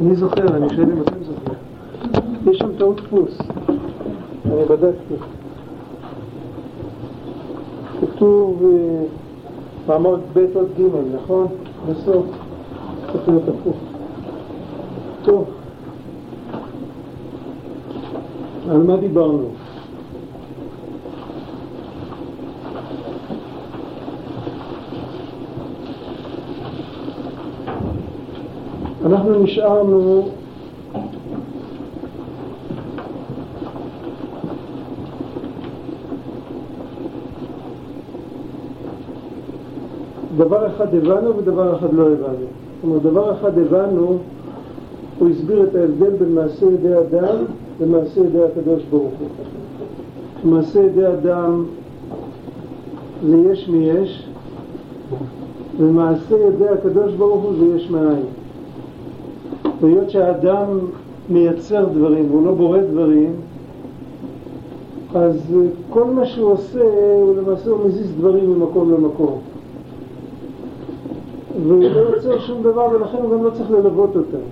אני זוכר, אני שואל אם אתם זוכרים. יש שם טעות דפוס. אני בדקתי. כתוב אה, מאמר ב' עוד ג', נכון? בסוף. צריך להיות הפוך. טוב. על מה דיברנו? אנחנו נשארנו דבר אחד הבנו ודבר אחד לא הבנו. זאת אומרת, דבר אחד הבנו, הוא הסביר את ההבדל בין מעשה ידי אדם למעשה ידי הקדוש ברוך הוא. מעשה ידי אדם זה יש מיש, ומעשה ידי הקדוש ברוך הוא זה יש מאין. היות שהאדם מייצר דברים והוא לא בורא דברים, אז כל מה שהוא עושה, הוא למעשה הוא מזיז דברים ממקום למקום. והוא לא יוצר שום דבר ולכן הוא גם לא צריך ללוות אותם.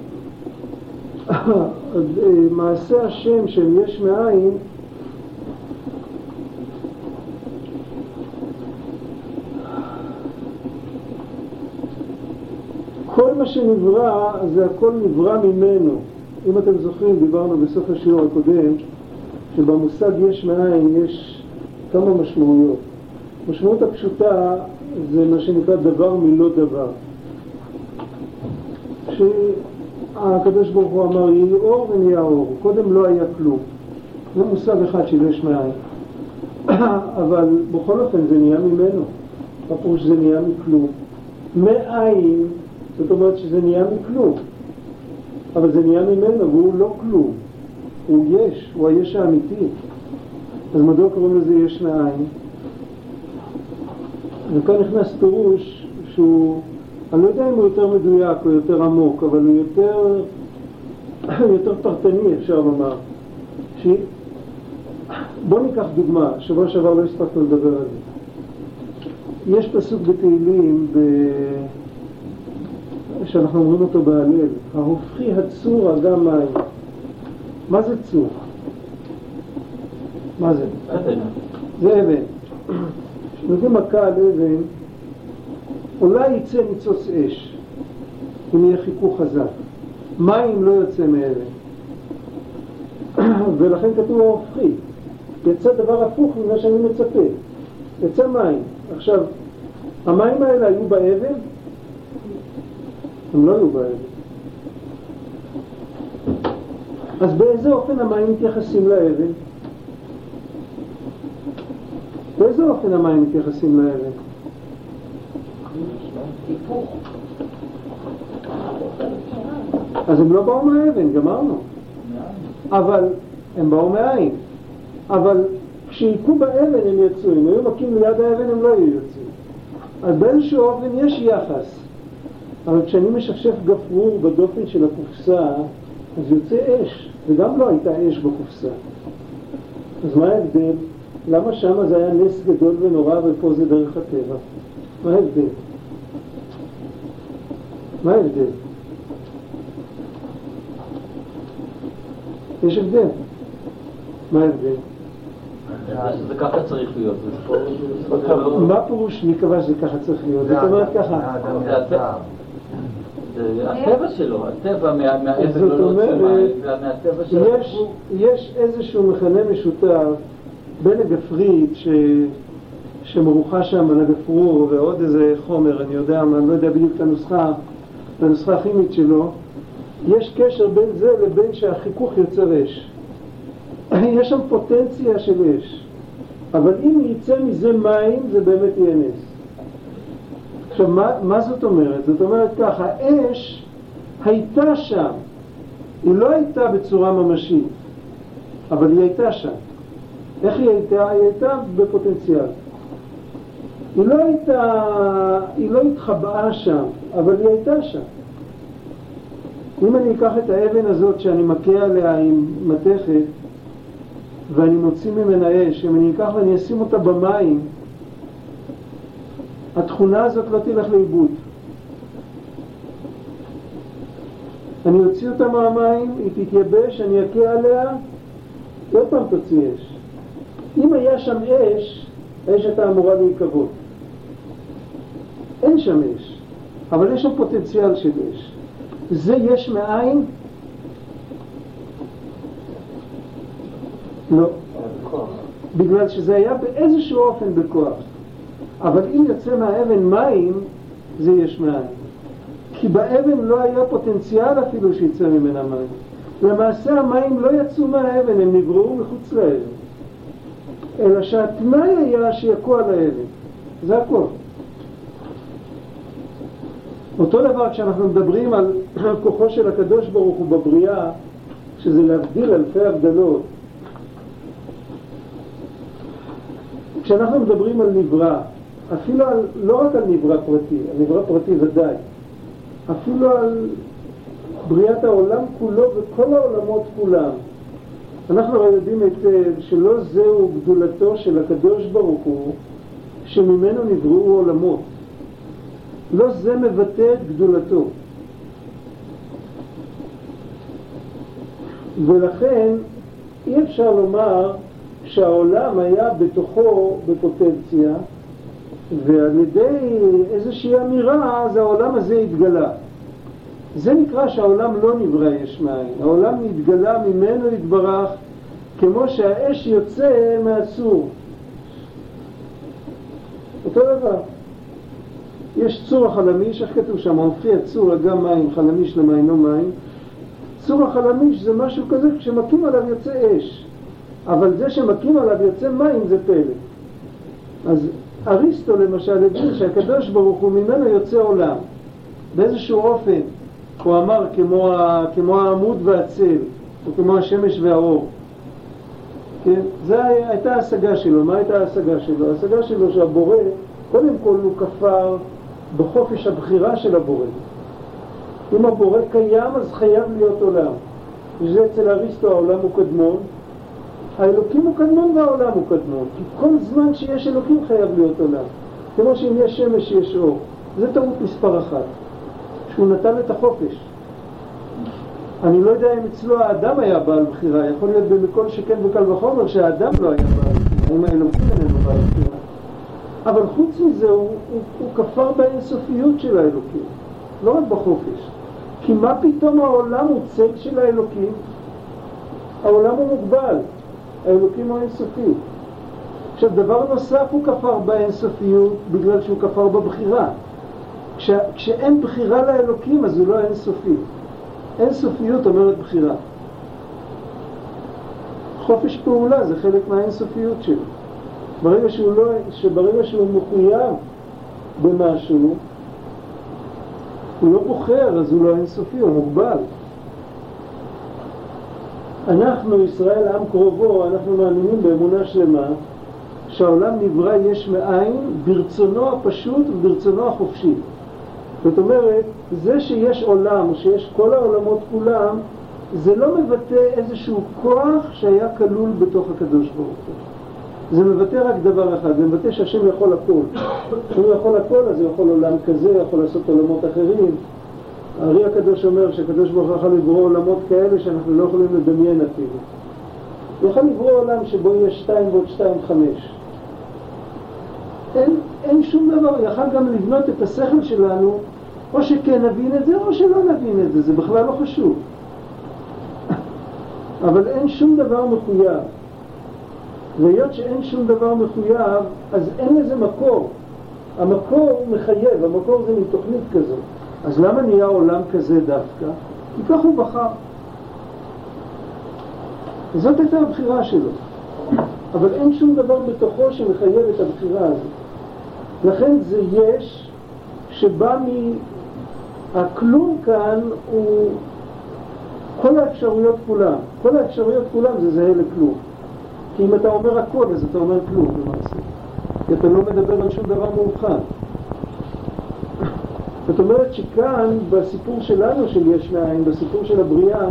מעשה השם של יש מאין כל מה שנברא זה הכל נברא ממנו. אם אתם זוכרים, דיברנו בסוף השיעור הקודם שבמושג יש מאין יש כמה משמעויות. המשמעות הפשוטה זה מה שנקרא דבר מלא דבר. שהקדוש ברוך הוא אמר יהי אור ונהיה אור, קודם לא היה כלום. זה מושג אחד של יש מאין. אבל בכל אופן זה נהיה ממנו. מה פירוש שזה נהיה מכלום? מאין, זאת אומרת שזה נהיה מכלום. אבל זה נהיה ממנו והוא לא כלום. הוא יש, הוא היש האמיתי. אז מדוע קוראים לזה יש מאין? וכאן נכנס פירוש שהוא, אני לא יודע אם הוא יותר מדויק או יותר עמוק, אבל הוא יותר, יותר פרטני אפשר לומר. ש... בוא ניקח דוגמה, שבוע שעבר לא הספקנו לדבר על זה. יש פסוק בתהילים ב... שאנחנו אומרים אותו בהלל, ההופכי הצור אגם מים. מה זה צור? מה זה? זה אבן. כשנותנים מכה על אבן, אולי יצא ניצוץ אש, אם יהיה חיכוך חזק. מים לא יוצא מאבן. ולכן כתוב ההופכי. יצא דבר הפוך ממה שאני מצפה. יצא מים. עכשיו, המים האלה היו באבן? הם לא היו באבן. אז באיזה אופן המים מתייחסים לאבן? באיזה אופן המים מתייחסים לאבן? אז הם לא באו מהאבן, גמרנו. אבל הם באו מאין. אבל כשהיכו באבן הם יצאו, אם היו מכים ליד האבן הם לא היו יוצאים. אז באיזשהו אופן יש יחס. אבל כשאני משפשף גפרור בדופן של הקופסה, אז יוצא אש, וגם לא הייתה אש בקופסה. אז מה ההבדל? למה שם זה היה נס גדול ונורא ופה זה דרך הטבע? מה ההבדל? מה ההבדל? יש הבדל. מה ההבדל? זה ככה צריך להיות. מה פירוש מי קבע שזה ככה צריך להיות? זאת אומרת ככה. זה הטבע שלו, הטבע מהאבן לא מהטבע שלו. יש, יש איזשהו מכנה משותף בין הגפרית ש... שמרוחה שם על הגפרור ועוד איזה חומר, אני יודע, אני לא יודע בדיוק את הנוסחה, את הנוסחה הכימית שלו, יש קשר בין זה לבין שהחיכוך יוצר אש. יש שם פוטנציה של אש, אבל אם יצא מזה מים זה באמת יהיה נס. עכשיו, מה, מה זאת אומרת? זאת אומרת ככה, אש הייתה שם, היא לא הייתה בצורה ממשית, אבל היא הייתה שם. איך היא הייתה? היא הייתה בפוטנציאל. היא לא הייתה, היא לא התחבאה שם, אבל היא הייתה שם. אם אני אקח את האבן הזאת שאני מכה עליה עם מתכת ואני מוציא ממנה אש, אם אני אקח ואני אשים אותה במים, התכונה הזאת לא תלך לאיבוד. אני אוציא אותה מהמים, היא תתייבש, אני אכה עליה, עוד פעם תוציא אש. אם היה שם אש, האש הייתה אמורה להיקוות. אין שם אש, אבל יש שם פוטנציאל של אש. זה יש מאין? לא. בגלל שזה היה באיזשהו אופן בכוח. אבל אם יוצא מהאבן מים, זה יש מאין. כי באבן לא היה פוטנציאל אפילו שיצא ממנה מים. למעשה המים לא יצאו מהאבן, הם נגרעו מחוץ לאבן. אלא שהתנאי היה שיכו על האבן. זה הכל. אותו דבר כשאנחנו מדברים על כוחו של הקדוש ברוך הוא בבריאה, שזה להבדיל אלפי הבדלות. כשאנחנו מדברים על נברא, אפילו על, לא רק על נברא פרטי, על נברא פרטי ודאי, אפילו על בריאת העולם כולו וכל העולמות כולם. אנחנו הרי יודעים היטב שלא זהו גדולתו של הקדוש ברוך הוא שממנו נבראו עולמות. לא זה מבטא את גדולתו. ולכן אי אפשר לומר שהעולם היה בתוכו בפוטנציה ועל ידי איזושהי אמירה אז העולם הזה התגלה. זה נקרא שהעולם לא נברא יש מאין, העולם נתגלה ממנו יתברך כמו שהאש יוצא מהצור. אותו דבר. יש צור החלמיש, איך כתוב שם? הופיע צור אגם מים, חלמיש למיינו מים. צור החלמיש זה משהו כזה, כשמכים עליו יוצא אש. אבל זה שמכים עליו יוצא מים זה פלא. אז אריסטו למשל הבין שהקדוש ברוך הוא ממנו יוצא עולם. באיזשהו אופן, הוא אמר כמו, ה, כמו העמוד והצל, או כמו השמש והאור. כן? זו הייתה ההשגה שלו. מה הייתה ההשגה שלו? ההשגה שלו שהבורא, קודם כל הוא כפר בחופש הבחירה של הבורא. אם הבורא קיים אז חייב להיות עולם. וזה אצל אריסטו העולם הוא קדמון, האלוקים הוא קדמון והעולם הוא קדמון, כי כל זמן שיש אלוקים חייב להיות עולם. כמו שאם יש שמש יש אור. זה טעות מספר אחת, שהוא נתן את החופש. אני לא יודע אם אצלו האדם היה בעל בחירה, יכול להיות במכל שכן וקל וחומר שהאדם לא היה בעל בחירה, אם האלוקים איננו בעל בחירה. אבל חוץ מזה הוא, הוא, הוא כפר באינסופיות של האלוקים, לא רק בחופש. כי מה פתאום העולם הוא צל של האלוקים? העולם הוא מוגבל, האלוקים הוא אינסופי. עכשיו דבר נוסף הוא כפר באינסופיות בגלל שהוא כפר בבחירה. כש, כשאין בחירה לאלוקים אז הוא לא אינסופי. אינסופיות אומרת בחירה. חופש פעולה זה חלק מהאינסופיות שלו. ברגע שהוא לא, שברגע שהוא מחויב במשהו, הוא לא בוחר, אז הוא לא אינסופי, הוא מוגבל. אנחנו, ישראל, עם קרובו, אנחנו מאמינים באמונה שלמה שהעולם נברא יש מאין ברצונו הפשוט וברצונו החופשי. זאת אומרת, זה שיש עולם, שיש כל העולמות כולם, זה לא מבטא איזשהו כוח שהיה כלול בתוך הקדוש ברוך הוא. זה מבטא רק דבר אחד, זה מבטא שהשם יכול הכל. כשהוא יכול הכל, אז הוא יכול עולם כזה, יכול לעשות עולמות אחרים. הארי הקדוש אומר שהקדוש ברוך הוא יכול לברוא עולמות כאלה שאנחנו לא יכולים לדמיין אפילו. הוא יכול לברוא עולם שבו יש שתיים ועוד שתיים חמש. אין, אין שום דבר, הוא יכול גם לבנות את השכל שלנו, או שכן נבין את זה או שלא נבין את זה, זה בכלל לא חשוב. אבל אין שום דבר מחויב. והיות שאין שום דבר מחויב, אז אין לזה מקור. המקור מחייב, המקור זה מתוכנית כזאת. אז למה נהיה עולם כזה דווקא? כי כך הוא בחר. זאת הייתה הבחירה שלו. אבל אין שום דבר בתוכו שמחייב את הבחירה הזאת. לכן זה יש שבא מ... הכלום כאן הוא כל האפשרויות כולם. כל האפשרויות כולם זה זהה לכלום. כי אם אתה אומר הכל, אז אתה אומר כלום למעשה. כי אתה לא מדבר על שום דבר מאובחן. זאת אומרת שכאן, בסיפור שלנו של יש מאין, בסיפור של הבריאה,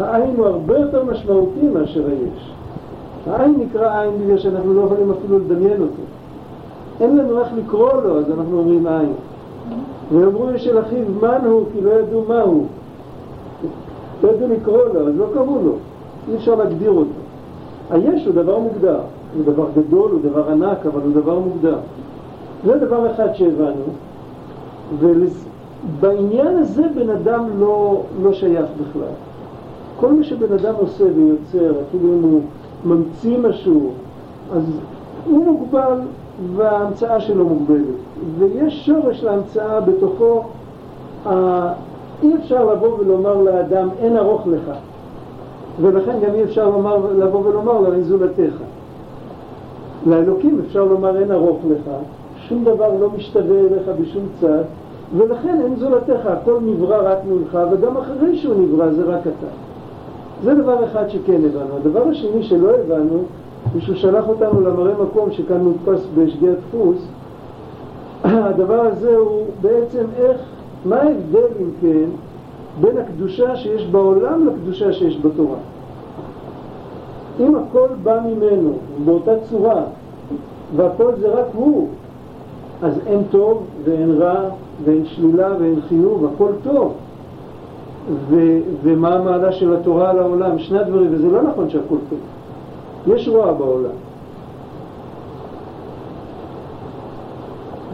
העין הוא הרבה יותר משמעותי מאשר היש. העין נקרא עין בגלל שאנחנו לא יכולים אפילו לדמיין אותו. אין לנו איך לקרוא לו, אז אנחנו אומרים עין. ואמרו יש אל אחיו מן הוא, כי לא ידעו מה הוא. לא ידעו לקרוא לו, אז לא קראו לו, אי אפשר להגדיר אותו. היש הוא דבר מוגדר, הוא דבר גדול, הוא דבר ענק, אבל הוא דבר מוגדר. זה דבר אחד שהבנו, ובעניין הזה בן אדם לא, לא שייך בכלל. כל מה שבן אדם עושה ויוצר, אפילו אם הוא ממציא משהו, אז הוא מוגבל וההמצאה שלו מוגבלת. ויש שורש להמצאה בתוכו, אי אפשר לבוא ולומר לאדם אין ארוך לך, ולכן גם אי אפשר לומר, לבוא ולומר לו אין זולתך. לאלוקים אפשר לומר אין ארוך לך, שום דבר לא משתווה אליך בשום צד, ולכן אין זולתך, הכל נברא רק ממך, וגם אחרי שהוא נברא זה רק אתה. זה דבר אחד שכן הבנו. הדבר השני שלא הבנו, הוא שהוא שלח אותנו למראה מקום שכאן מודפס בשגיאת דפוס, הדבר הזה הוא בעצם איך, מה ההבדל אם כן בין הקדושה שיש בעולם לקדושה שיש בתורה. אם הכל בא ממנו באותה צורה והכל זה רק הוא, אז אין טוב ואין רע ואין שלילה ואין חיוב, הכל טוב. ו- ומה המעלה של התורה על העולם, שני הדברים, וזה לא נכון שהכל טוב. יש רוע בעולם.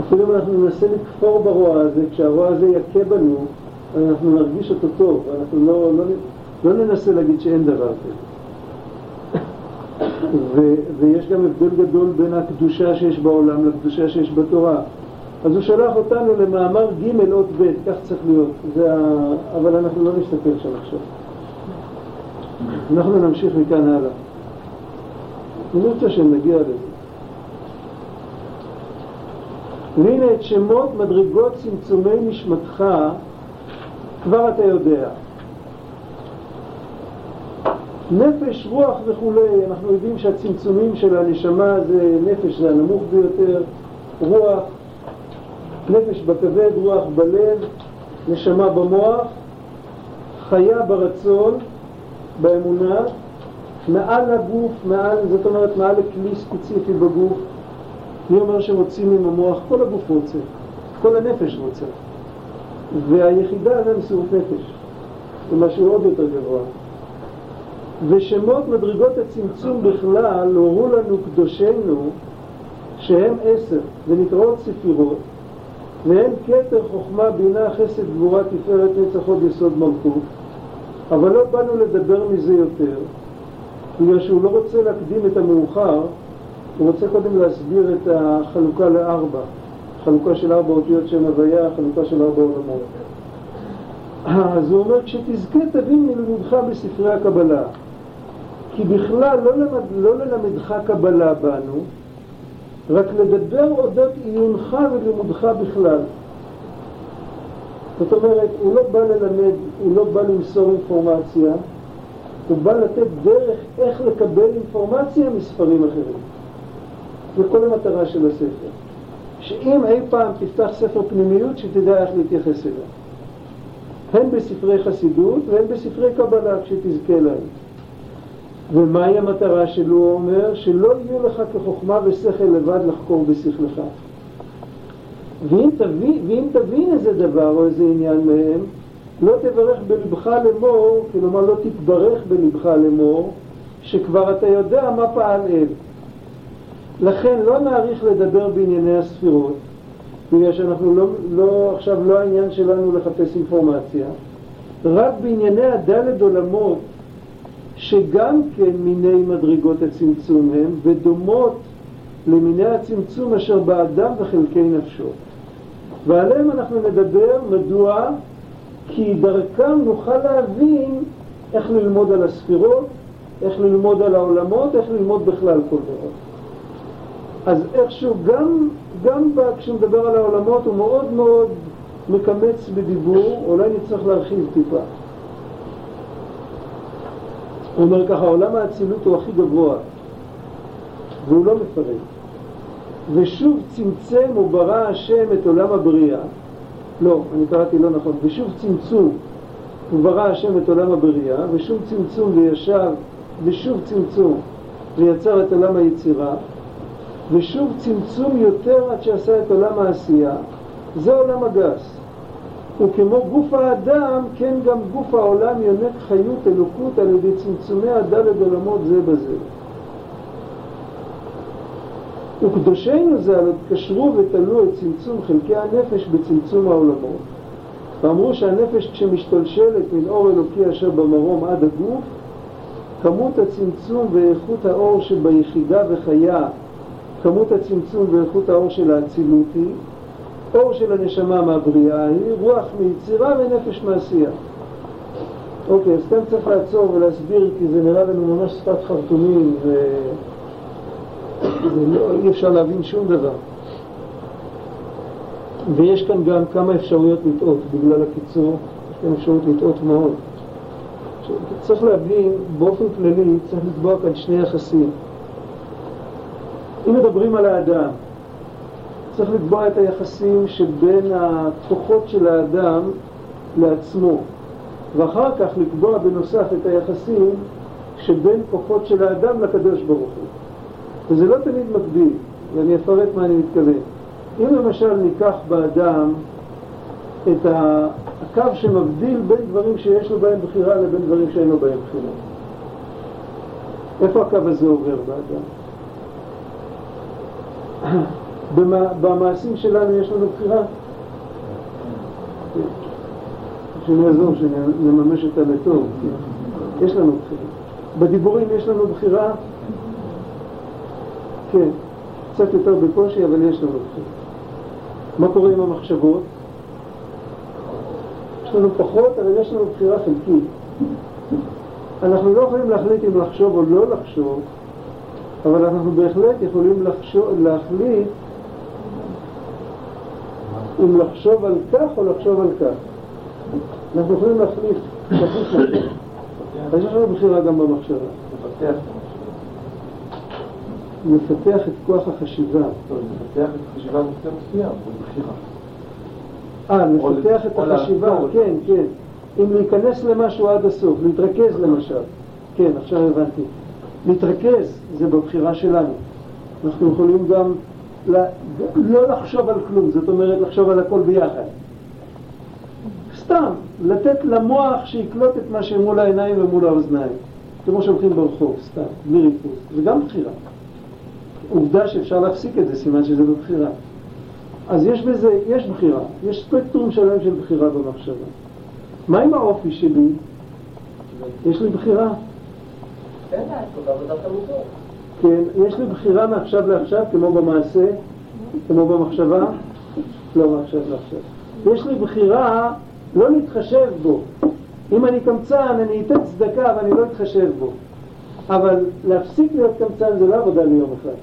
אפילו אם אנחנו ננסה לכפור ברוע הזה, כשהרוע הזה יכה בנו, אנחנו נרגיש אותו טוב, אנחנו לא, לא, לא ננסה להגיד שאין דבר כזה. ו- ויש גם הבדל גדול בין הקדושה שיש בעולם לקדושה שיש בתורה. אז הוא שלח אותנו למאמר ג' אות ב', כך צריך להיות, זה ה... אבל אנחנו לא נסתכל שם עכשיו. אנחנו נמשיך מכאן הלאה. אני רוצה שנגיע לזה. והנה את שמות מדרגות צמצומי נשמתך כבר אתה יודע. נפש, רוח וכולי, אנחנו יודעים שהצמצומים של הנשמה זה נפש זה הנמוך ביותר, רוח, נפש בכבד, רוח בלב, נשמה במוח, חיה ברצון, באמונה, מעל הגוף, מעל, זאת אומרת מעל לכלי ספציפי בגוף. מי אומר שרוצים עם המוח? כל הגוף רוצה, כל הנפש רוצה. והיחידה זה מסירות נפש, זה משהו עוד יותר גבוה. ושמות מדרגות הצמצום בכלל הורו לנו קדושנו שהם עשר ונקראות ספירות והן כתר חוכמה בינה חסד גבורה תפארת נצח עוד יסוד מלכות. אבל לא באנו לדבר מזה יותר בגלל שהוא לא רוצה להקדים את המאוחר הוא רוצה קודם להסביר את החלוקה לארבע. חלוקה של ארבע אותיות שם הוויה, חלוקה של ארבע עולמות. אז הוא אומר כשתזכה תבין מלימודך בספרי הקבלה. כי בכלל לא, למד, לא ללמדך קבלה בנו, רק לדבר אודות עיונך ולימודך בכלל. זאת אומרת, הוא לא בא ללמד, הוא לא בא למסור אינפורמציה, הוא בא לתת דרך איך לקבל אינפורמציה מספרים אחרים. זה כל המטרה של הספר. שאם אי פעם תפתח ספר פנימיות, שתדע איך להתייחס אליו. הן בספרי חסידות והן בספרי קבלה, כשתזכה להם. ומהי המטרה שלו? הוא אומר שלא יהיו לך כחוכמה ושכל לבד לחקור בשכלך. ואם תבין, ואם תבין איזה דבר או איזה עניין מהם, לא תברך בלבך לאמור, כלומר לא תתברך בלבך לאמור, שכבר אתה יודע מה פעל אל. לכן לא נאריך לדבר בענייני הספירות, בגלל שאנחנו לא, לא, עכשיו לא העניין שלנו לחפש אינפורמציה, רק בענייני הדלת עולמות שגם כן מיני מדרגות הצמצום הם, ודומות למיני הצמצום אשר באדם וחלקי נפשו. ועליהם אנחנו נדבר, מדוע? כי דרכם נוכל להבין איך ללמוד על הספירות, איך ללמוד על העולמות, איך ללמוד בכלל כל דבר. אז איכשהו גם, גם כשהוא מדבר על העולמות הוא מאוד מאוד מקמץ בדיבור, אולי נצטרך להרחיב טיפה. הוא אומר ככה, עולם האצילות הוא הכי גבוה, והוא לא מפרט. ושוב צמצם וברא השם את עולם הבריאה, לא, אני קראתי לא נכון, ושוב צמצום וברא השם את עולם הבריאה, ושוב צמצום וישב, ושוב צמצום ויצר את עולם היצירה, ושוב צמצום יותר עד שעשה את עולם העשייה, זה עולם הגס. וכמו גוף האדם, כן גם גוף העולם יונק חיות אלוקות על ידי צמצומי הדלת עולמות זה בזה. וקדושינו ז"ל התקשרו ותלו את צמצום חלקי הנפש בצמצום העולמות. ואמרו שהנפש כשמשתלשלת מן אור אלוקי אשר במרום עד הגוף, כמות הצמצום ואיכות האור שביחידה וחיה, כמות הצמצום ואיכות האור של האצילות היא, אור של הנשמה מהבריאה היא, רוח מיצירה ונפש מעשייה. אוקיי, אז כאן צריך לעצור ולהסביר כי זה נראה לנו ממש שפת חרטומים ו... לא, אפשר להבין שום דבר. ויש כאן גם כמה אפשרויות לטעות בגלל הקיצור, יש כאן אפשרות לטעות מאוד. צריך להבין, באופן כללי צריך לקבוע כאן שני יחסים. אם מדברים על האדם, צריך לקבוע את היחסים שבין הכוחות של האדם לעצמו, ואחר כך לקבוע בנוסף את היחסים שבין כוחות של האדם לקדוש ברוך הוא. וזה לא תמיד מקביל, ואני אפרט מה אני מתכוון. אם למשל ניקח באדם את הקו שמבדיל בין דברים שיש לו בהם בחירה לבין דברים שאין לו בהם בחירה. איפה הקו הזה עובר באדם? במעשים שלנו יש לנו בחירה? שאני אעזור, שנממש את הלטוב. יש לנו בחירה. בדיבורים יש לנו בחירה? כן. קצת יותר בקושי, אבל יש לנו בחירה. מה קורה עם המחשבות? יש לנו פחות, אבל יש לנו בחירה חלקית. אנחנו לא יכולים להחליט אם לחשוב או לא לחשוב, אבל אנחנו בהחלט יכולים לחשוב, להחליט אם לחשוב על כך או לחשוב על כך. אנחנו יכולים להחליט, להחליט אז יש לנו בחירה גם במחשבה. מפתח את כוח החשיבה. מפתח את החשיבה בנושא מסוים, הוא בחירה. אה, מפתח את החשיבה, כן, כן. אם להיכנס למשהו עד הסוף, להתרכז למשל. כן, עכשיו הבנתי. להתרכז זה בבחירה שלנו. אנחנו יכולים גם לא לחשוב על כלום, זאת אומרת לחשוב על הכל ביחד. סתם, לתת למוח שיקלוט את מה שמול העיניים ומול האוזניים. כמו שהולכים ברחוב, סתם, בלי ריכוז. זה גם בחירה. עובדה שאפשר להפסיק את זה, סימן שזה בבחירה. אז יש בזה, יש בחירה, יש ספקטרום שלם של בחירה במחשבה. מה עם האופי שלי? יש לי בחירה. כן, יש לי בחירה מעכשיו לעכשיו, כמו במעשה, כמו במחשבה, לא מעכשיו לעכשיו. יש לי בחירה לא להתחשב בו. אם אני קמצן, אני אתן צדקה, ואני לא אתחשב בו. אבל להפסיק להיות קמצן זה לא עבודה ליום אחד.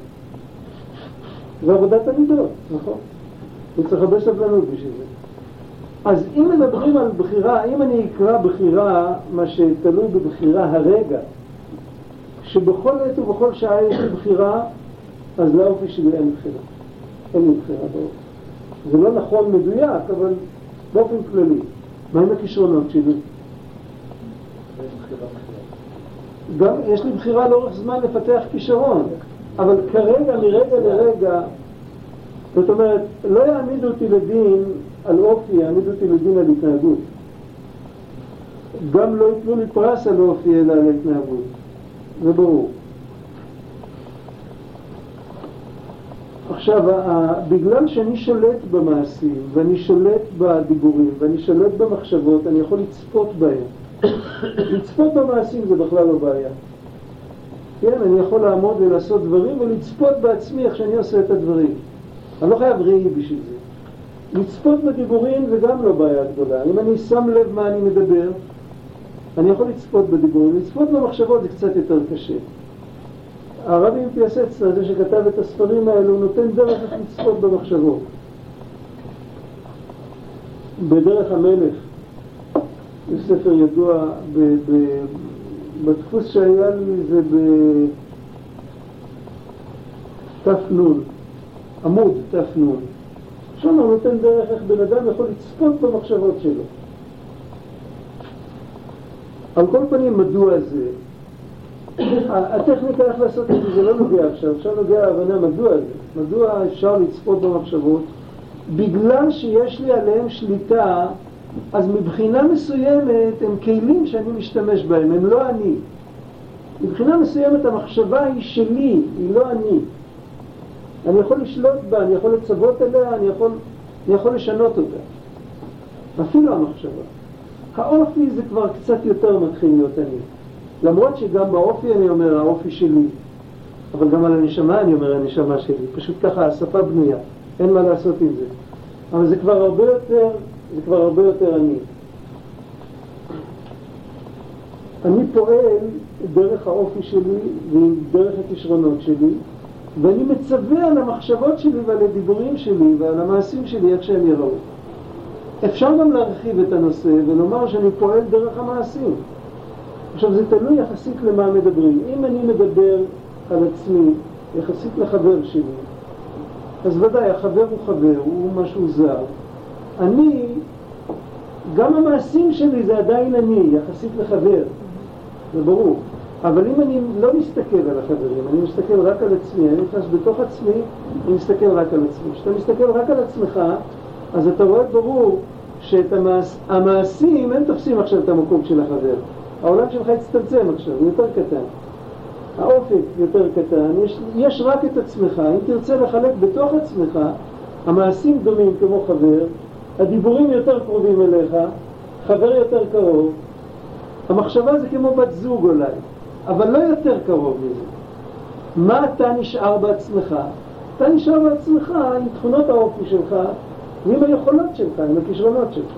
זה עבודת המידות, נכון? וצריך הרבה סבלנות בשביל זה. אז אם מדברים על בחירה, אם אני אקרא בחירה, מה שתלוי בבחירה הרגע, שבכל עת ובכל שעה יש לי בחירה, אז לאופי שלי אין בחירה. אין לי בחירה באופי. זה לא נכון מדויק, אבל באופן כללי. מה עם הכישרונות שלי? גם יש לי בחירה לאורך זמן לפתח כישרון. אבל כרגע, מרגע לרגע, זאת אומרת, לא יעמידו אותי לדין על אופי, יעמידו אותי לדין על התנהגות. גם לא ייתנו לי פרס על אופי, אלא על התנהגות. ברור. עכשיו, בגלל שאני שולט במעשים, ואני שולט בדיבורים, ואני שולט במחשבות, אני יכול לצפות בהם. לצפות במעשים זה בכלל לא בעיה. כן, אני יכול לעמוד ולעשות דברים ולצפות בעצמי איך שאני עושה את הדברים. אני לא חייב ראי בשביל זה. לצפות בדיבורים זה גם לא בעיה גדולה. אם אני שם לב מה אני מדבר, אני יכול לצפות בדיבורים. לצפות במחשבות זה קצת יותר קשה. הרבי מפיאסצנה, זה שכתב את הספרים האלו, נותן דרך איך לצפות במחשבות. בדרך המלך, יש ספר ידוע ב- ב- בדפוס שהיה לי זה בת"ן, עמוד ת"ן. שם הוא נותן דרך איך בן אדם יכול לצפות במחשבות שלו. על כל פנים, מדוע זה? הטכניקה איך לעשות את זה, זה לא נוגע עכשיו, עכשיו נוגע להבנה מדוע זה, מדוע אפשר לצפות במחשבות? בגלל שיש לי עליהם שליטה אז מבחינה מסוימת הם כלים שאני משתמש בהם, הם לא אני. מבחינה מסוימת המחשבה היא שלי, היא לא אני. אני יכול לשלוט בה, אני יכול לצוות עליה, אני יכול, אני יכול לשנות אותה. אפילו המחשבה. האופי זה כבר קצת יותר מתחיל להיות אני. למרות שגם באופי אני אומר האופי שלי, אבל גם על הנשמה אני אומר הנשמה שלי. פשוט ככה השפה בנויה, אין מה לעשות עם זה. אבל זה כבר הרבה יותר, זה כבר הרבה יותר אני. אני פועל דרך האופי שלי ודרך הכישרונות שלי, ואני מצווה על המחשבות שלי ועל הדיבורים שלי ועל המעשים שלי איך שהם יראו. אפשר גם להרחיב את הנושא ולומר שאני פועל דרך המעשים. עכשיו זה תלוי יחסית למה מדברים. אם אני מדבר על עצמי יחסית לחבר שלי, אז ודאי החבר הוא חבר, הוא משהו זר. אני, גם המעשים שלי זה עדיין אני, יחסית לחבר, זה ברור. אבל אם אני לא מסתכל על החברים, אני מסתכל רק על עצמי, אני נכנס בתוך עצמי, אני מסתכל רק על עצמי. כשאתה מסתכל רק על עצמך, אז אתה רואה ברור שאת המעש, המעשים, הם תופסים עכשיו את המקום של החבר. העולם שלך הצטמצם עכשיו, הוא יותר קטן. האופק יותר קטן, יש, יש רק את עצמך. אם תרצה לחלק בתוך עצמך, המעשים דומים כמו חבר, הדיבורים יותר קרובים אליך, חבר יותר קרוב, המחשבה זה כמו בת זוג אולי, אבל לא יותר קרוב מזה. מה אתה נשאר בעצמך? אתה נשאר בעצמך עם תכונות האופי שלך ועם היכולות שלך, עם הכישרונות שלך.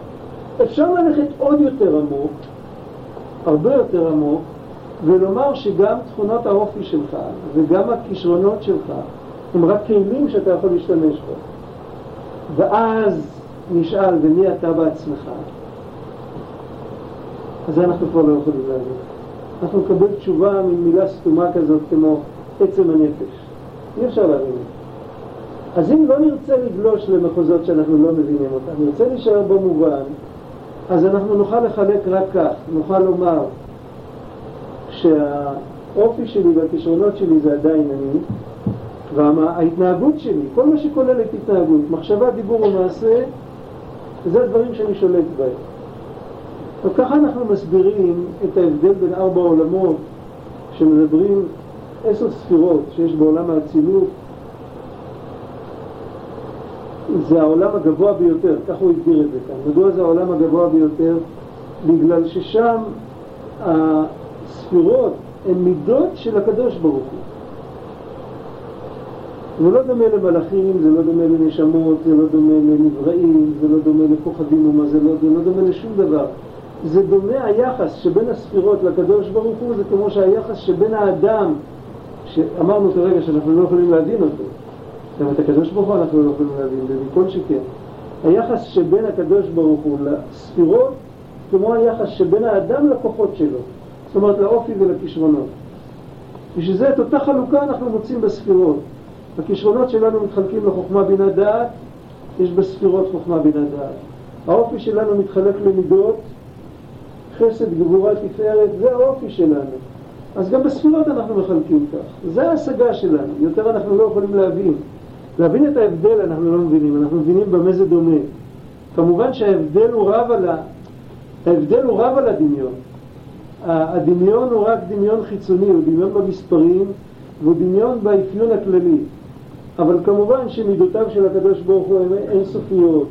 אפשר ללכת עוד יותר עמוק, הרבה יותר עמוק, ולומר שגם תכונות האופי שלך וגם הכישרונות שלך הם רק כלים שאתה יכול להשתמש בהם. ואז נשאל, ומי אתה בעצמך? אז זה אנחנו כבר לא יכולים להגיד. אנחנו נקבל תשובה ממילה סתומה כזאת כמו עצם הנפש. אי אפשר להבין את. אז אם לא נרצה לגלוש למחוזות שאנחנו לא מבינים אותם, נרצה להישאר במובן, אז אנחנו נוכל לחלק רק כך, נוכל לומר שהאופי שלי והכישרונות שלי זה עדיין אני, וההתנהגות שלי, כל מה שכולל את התנהגות, מחשבה, דיבור ומעשה, זה הדברים שאני שולט בהם. וככה אנחנו מסבירים את ההבדל בין ארבע עולמות שמדברים עשר ספירות שיש בעולם האצילות זה העולם הגבוה ביותר, כך הוא הגדיר את זה כאן. מדוע זה העולם הגבוה ביותר? בגלל ששם הספירות הן מידות של הקדוש ברוך הוא. זה לא דומה למלאכים, זה לא דומה לנשמות, זה לא דומה לנבראים, זה לא דומה לכוכבים ומה זה לא, זה לא דומה לשום דבר. זה דומה היחס שבין הספירות לקדוש ברוך הוא, זה כמו שהיחס שבין האדם, שאמרנו כרגע שאנחנו לא יכולים להבין אותו, גם את הקדוש ברוך הוא אנחנו לא יכולים להבין, ומכל שכן. היחס שבין הקדוש ברוך הוא לספירות, כמו היחס שבין האדם לכוחות שלו, זאת אומרת לאופי ולכישרונות. בשביל זה את אותה חלוקה אנחנו מוצאים בספירות. הכישרונות שלנו מתחלקים לחוכמה בינה דעת, יש בספירות חוכמה בינה דעת. האופי שלנו מתחלק למידות, חסד, גבורה, תפארת, זה האופי שלנו. אז גם בספירות אנחנו מחלקים כך. זה ההשגה שלנו, יותר אנחנו לא יכולים להבין. להבין את ההבדל אנחנו לא מבינים, אנחנו מבינים במה זה דומה. כמובן שההבדל הוא רב על ה... ההבדל הוא רב על הדמיון. הדמיון הוא רק דמיון חיצוני, הוא דמיון במספרים והוא דמיון באפיון הכללי. אבל כמובן שמידותיו של הקדוש ברוך הוא הן אינסופיות,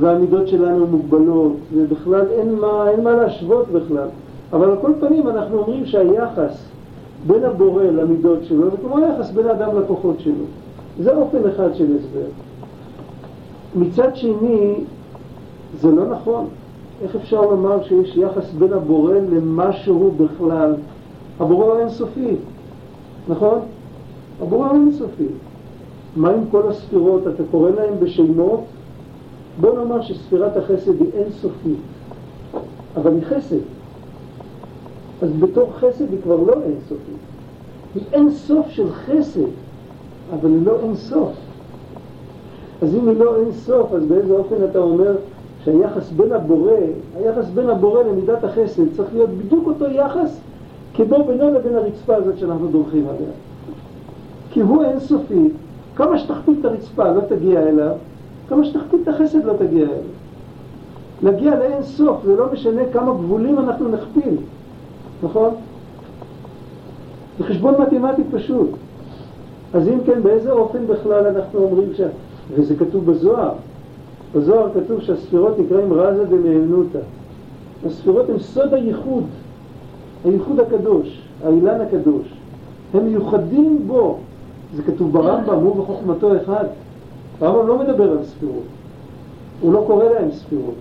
והמידות שלנו מוגבלות, ובכלל אין מה, אין מה להשוות בכלל. אבל על כל פנים אנחנו אומרים שהיחס בין הבורא למידות שלו זה כמו היחס בין האדם לכוחות שלו. זה אופן אחד של הסבר. מצד שני, זה לא נכון. איך אפשר לומר שיש יחס בין הבורא למשהו בכלל? הבורא הוא אינסופי, נכון? הבורא הוא אינסופי. מה עם כל הספירות? אתה קורא להן בשמות? בוא נאמר שספירת החסד היא אינסופית, אבל היא חסד. אז בתור חסד היא כבר לא אינסופית. היא אינסוף של חסד, אבל היא לא אינסוף. אז אם היא לא אינסוף, אז באיזה אופן אתה אומר שהיחס בין הבורא, היחס בין הבורא למידת החסד צריך להיות בדיוק אותו יחס כמו בינו לבין הרצפה הזאת שאנחנו דורכים עליה. כי הוא אינסופי, כמה שתחתית את הרצפה לא תגיע אליו, כמה שתחתית את החסד לא תגיע אליו. להגיע לאין סוף, זה לא משנה כמה גבולים אנחנו נכפיל, נכון? זה חשבון מתמטי פשוט. אז אם כן, באיזה אופן בכלל אנחנו אומרים ש... וזה כתוב בזוהר. בזוהר כתוב שהספירות נקראים רזה דמהנותא. הספירות הן סוד הייחוד, הייחוד הקדוש, האילן הקדוש. הם מיוחדים בו. זה כתוב ברמב"ם, הוא וחוכמתו אחד. הרמב"ם לא מדבר על ספירות. הוא לא קורא להם ספירות.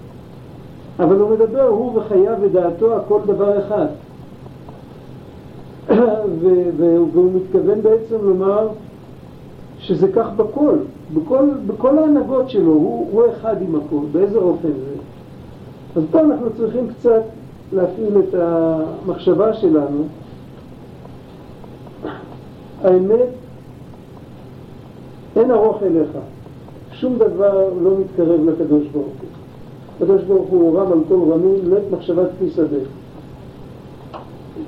אבל הוא מדבר, הוא וחייו ודעתו, הכל דבר אחד. והוא מתכוון בעצם לומר שזה כך בכל, בכל, בכל ההנהגות שלו, הוא, הוא אחד עם הכל, באיזה אופן זה. אז פה אנחנו צריכים קצת להפעיל את המחשבה שלנו. האמת, אין ארוך אליך, שום דבר לא מתקרב לקדוש ברוך הוא. הקדוש ברוך הוא רם על כל רמים, לית מחשבת כפי שדה.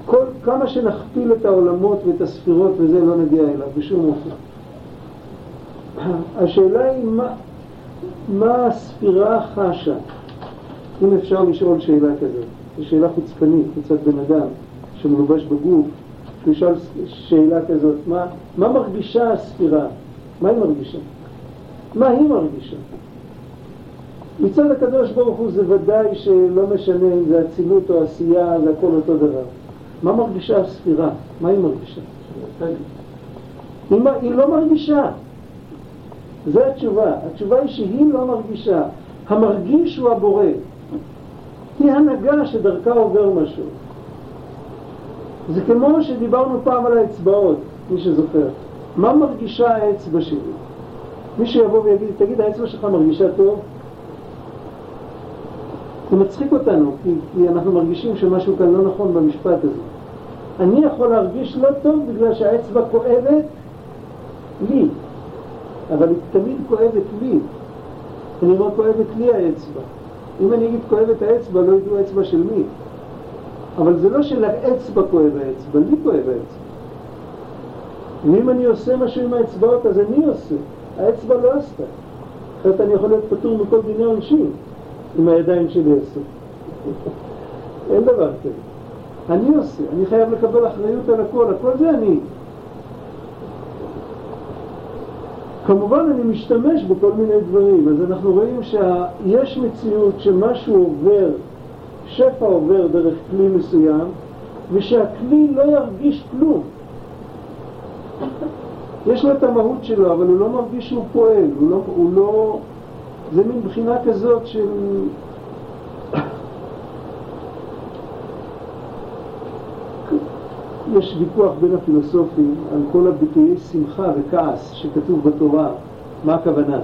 כל, כמה שנכפיל את העולמות ואת הספירות וזה לא נגיע אליו בשום אופן. השאלה היא מה, מה הספירה חשה, אם אפשר לשאול שאלה כזאת. זו שאלה חוצפנית, מצד בן אדם שמלובש בגוף, ישאל שאלה כזאת, מה, מה מרגישה הספירה? מה היא מרגישה? מה היא מרגישה? מצד הקדוש ברוך הוא זה ודאי שלא משנה אם זה אצילות או עשייה, זה הכל אותו דבר. מה מרגישה הספירה? מה היא מרגישה? היא, היא לא מרגישה. זו התשובה. התשובה היא שהיא לא מרגישה. המרגיש הוא הבורא. היא הנהגה שדרכה עובר משהו. זה כמו שדיברנו פעם על האצבעות, מי שזוכר. מה מרגישה האצבע שלי? מי שיבוא ויגיד, תגיד, האצבע שלך מרגישה טוב? זה מצחיק אותנו, כי, כי אנחנו מרגישים שמשהו כאן לא נכון במשפט הזה. אני יכול להרגיש לא טוב בגלל שהאצבע כואבת לי, אבל היא תמיד כואבת לי. אני אומר כואבת לי האצבע. אם אני אגיד כואבת האצבע, לא ידעו האצבע של מי. אבל זה לא שלאצבע כואב האצבע, לי כואב האצבע. ואם אני עושה משהו עם האצבעות, אז אני עושה. האצבע לא עשתה. אחרת אני יכול להיות פטור מכל דיני עונשין. עם הידיים שלי עושה. אין דבר כזה. אני עושה, אני חייב לקבל אחריות על הכל, הכל זה אני. כמובן אני משתמש בכל מיני דברים, אז אנחנו רואים שיש מציאות שמשהו עובר, שפע עובר דרך כלי מסוים, ושהכלי לא ירגיש כלום. יש לו את המהות שלו, אבל הוא לא מרגיש שהוא פועל, הוא לא, הוא לא, זה מין בחינה כזאת של... יש ויכוח בין הפילוסופים על כל הביטויי שמחה וכעס שכתוב בתורה, מה הכוונה?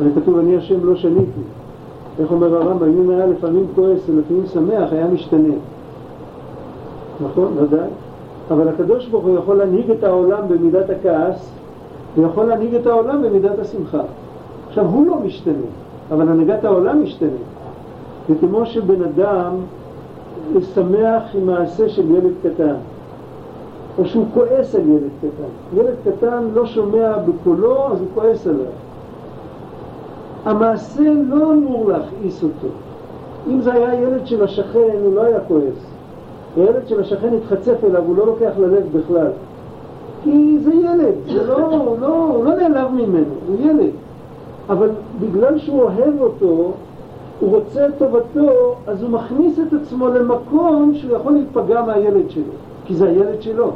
הרי כתוב אני השם לא שניתי. איך אומר הרמב"ם, אם היה לפעמים כועס ולפעמים שמח, היה משתנה. נכון? ודאי. אבל הקדוש ברוך הוא יכול להנהיג את העולם במידת הכעס ויכול להנהיג את העולם במידת השמחה. עכשיו, הוא לא משתנה, אבל הנהגת העולם משתנה. וכמו שבן אדם שמח עם מעשה של ילד קטן, או שהוא כועס על ילד קטן. ילד קטן לא שומע בקולו, אז הוא כועס עליו. המעשה לא אמור להכעיס אותו. אם זה היה ילד של השכן, הוא לא היה כועס. הילד של השכן התחצף אליו, הוא לא לוקח ללב בכלל. כי זה ילד, זה לא, לא, הוא לא נעלב ממנו, הוא ילד. אבל בגלל שהוא אוהב אותו, הוא רוצה את טובתו, אז הוא מכניס את עצמו למקום שהוא יכול להיפגע מהילד שלו, כי זה הילד שלו.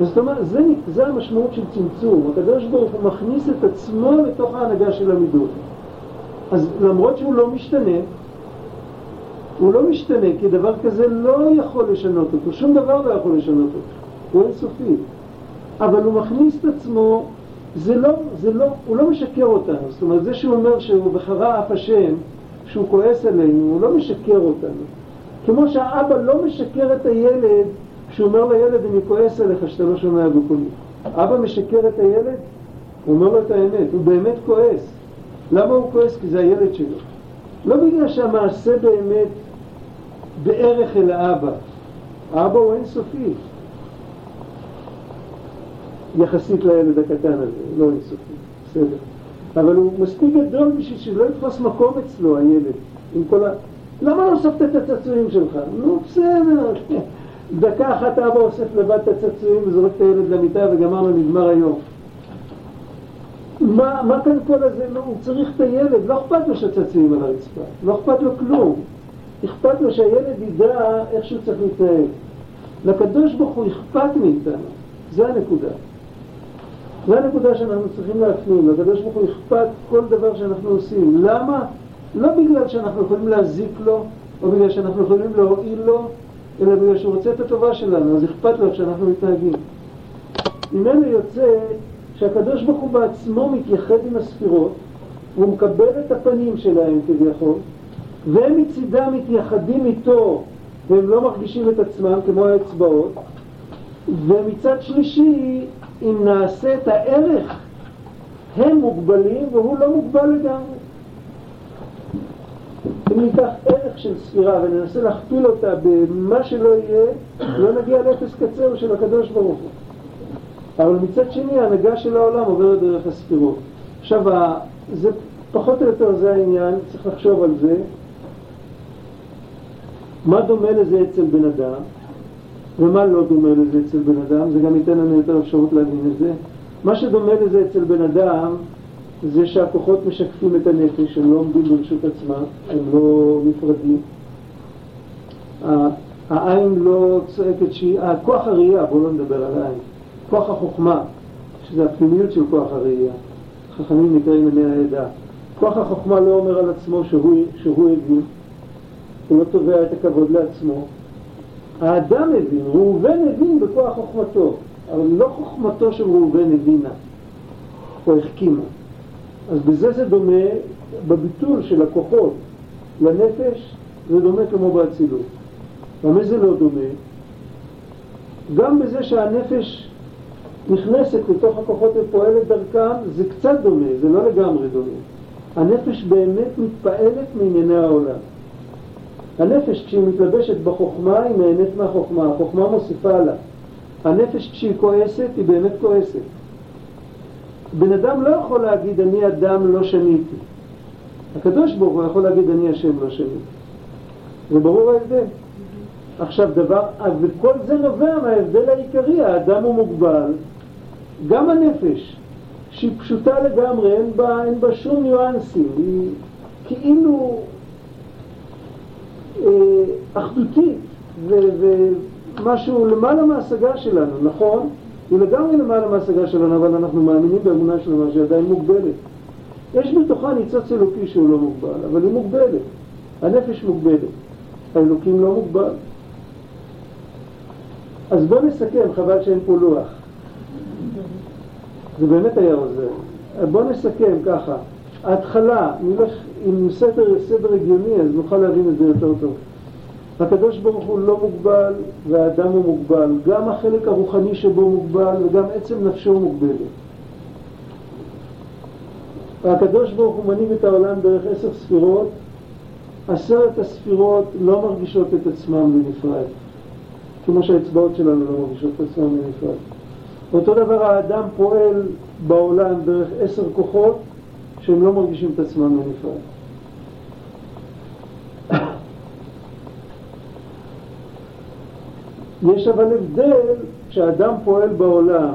זאת אומרת, זה, זה המשמעות של צמצום. הקדוש ברוך הוא מכניס את עצמו לתוך ההנהגה של המידות. אז למרות שהוא לא משתנה, הוא לא משתנה, כי דבר כזה לא יכול לשנות אותו, שום דבר לא יכול לשנות אותו, הוא אינסופי. אבל הוא מכניס את עצמו זה לא, זה לא, הוא לא משקר אותנו, זאת אומרת זה שהוא אומר שהוא בחרה אף השם, שהוא כועס עלינו, הוא לא משקר אותנו. כמו שהאבא לא משקר את הילד כשהוא אומר לילד אני כועס עליך שאתה לא שומע בקולי. אבא משקר את הילד? הוא אומר לו את האמת, הוא באמת כועס. למה הוא כועס? כי זה הילד שלו. לא בגלל שהמעשה באמת בערך אל האבא. האבא הוא אינסופי. יחסית לילד הקטן הזה, לא אינסופי, בסדר. אבל הוא מספיק גדול בשביל שלא יתפוס מקום אצלו, הילד. עם כל ה... למה לא אוספת את הצעצועים שלך? נו, בסדר. דקה אחת אבא אוסף לבד את הצעצועים וזורק את הילד למיטה וגמרנו, נגמר היום. מה, מה כאן כל הזה? לא, הוא צריך את הילד, לא אכפת לו שהצעצועים על הרצפה, לא אכפת לו כלום. אכפת לו שהילד ידע איך שהוא צריך להתנהג. לקדוש ברוך הוא אכפת מאיתנו, זה הנקודה. זו הנקודה שאנחנו צריכים להפנים, לקדוש ברוך הוא אכפת כל דבר שאנחנו עושים. למה? לא בגלל שאנחנו יכולים להזיק לו, או בגלל שאנחנו יכולים להועיל לו, אלא בגלל שהוא רוצה את הטובה שלנו, אז אכפת לו איך שאנחנו מתנהגים. ממנו יוצא שהקדוש ברוך הוא בעצמו מתייחד עם הספירות, והוא מקבל את הפנים שלהם כביכול, והם מצידם מתייחדים איתו, והם לא מרגישים את עצמם כמו האצבעות, ומצד שלישי, אם נעשה את הערך, הם מוגבלים והוא לא מוגבל לגמרי. אם ניקח ערך של ספירה וננסה להכפיל אותה במה שלא יהיה, לא נגיע לאפס קצר של הקדוש ברוך הוא. אבל מצד שני, ההנהגה של העולם עוברת דרך הספירות. עכשיו, זה פחות או יותר זה העניין, צריך לחשוב על זה. מה דומה לזה אצל בן אדם, ומה לא דומה לזה אצל בן אדם, זה גם ייתן לנו יותר אפשרות להבין את זה. מה שדומה לזה אצל בן אדם, זה שהכוחות משקפים את הנפש, הם לא עומדים ברשות עצמם, הם לא נפרדים. העין לא צועקת שהיא, כוח הראייה, בואו לא נדבר על העין, כוח החוכמה, שזה הפנימיות של כוח הראייה, חכמים נקראים עיני העדה. כוח החוכמה לא אומר על עצמו שהוא, שהוא הבין, הוא לא תובע את הכבוד לעצמו. האדם הבין, ראובן הבין בכוח חוכמתו, אבל לא חוכמתו של ראובן הבינה או החכימה. אז בזה זה דומה, בביטול של הכוחות לנפש, זה דומה כמו באצילות. במה זה לא דומה? גם בזה שהנפש נכנסת לתוך הכוחות ופועלת דרכם, זה קצת דומה, זה לא לגמרי דומה. הנפש באמת מתפעלת מענייני העולם. הנפש כשהיא מתלבשת בחוכמה היא נהנית מהחוכמה, החוכמה מוסיפה לה. הנפש כשהיא כועסת היא באמת כועסת. בן אדם לא יכול להגיד אני אדם לא שניתי. הקדוש ברוך הוא יכול להגיד אני השם לא שניתי. זה ברור ההבדל. עכשיו דבר, וכל זה נובע מההבדל העיקרי, האדם הוא מוגבל, גם הנפש, שהיא פשוטה לגמרי, אין בה, אין בה שום ניואנסים, היא כאילו אחדותית ומשהו למעלה מההשגה שלנו, נכון? היא לגמרי למעלה מההשגה שלנו, אבל אנחנו מאמינים באמונה שלנו שהיא עדיין מוגבלת. יש בתוכה ניצוץ אלוקי שהוא לא מוגבל, אבל היא מוגבלת. הנפש מוגבלת. האלוקים לא מוגבל. אז בואו נסכם, חבל שאין פה לוח. זה באמת היה עוזר. בואו נסכם ככה. ההתחלה, נלך עם סדר, סדר הגיוני, אז נוכל להבין את זה יותר טוב. הקדוש ברוך הוא לא מוגבל והאדם הוא מוגבל, גם החלק הרוחני שבו מוגבל וגם עצם נפשו מוגבלת. הקדוש ברוך הוא מנהיג את העולם דרך עשר ספירות, עשרת הספירות לא מרגישות את עצמן בנפרד, כמו שהאצבעות שלנו לא מרגישות את עצמן בנפרד. אותו דבר האדם פועל בעולם דרך עשר כוחות שהם לא מרגישים את עצמם בנפרד. יש אבל הבדל, כשאדם פועל בעולם,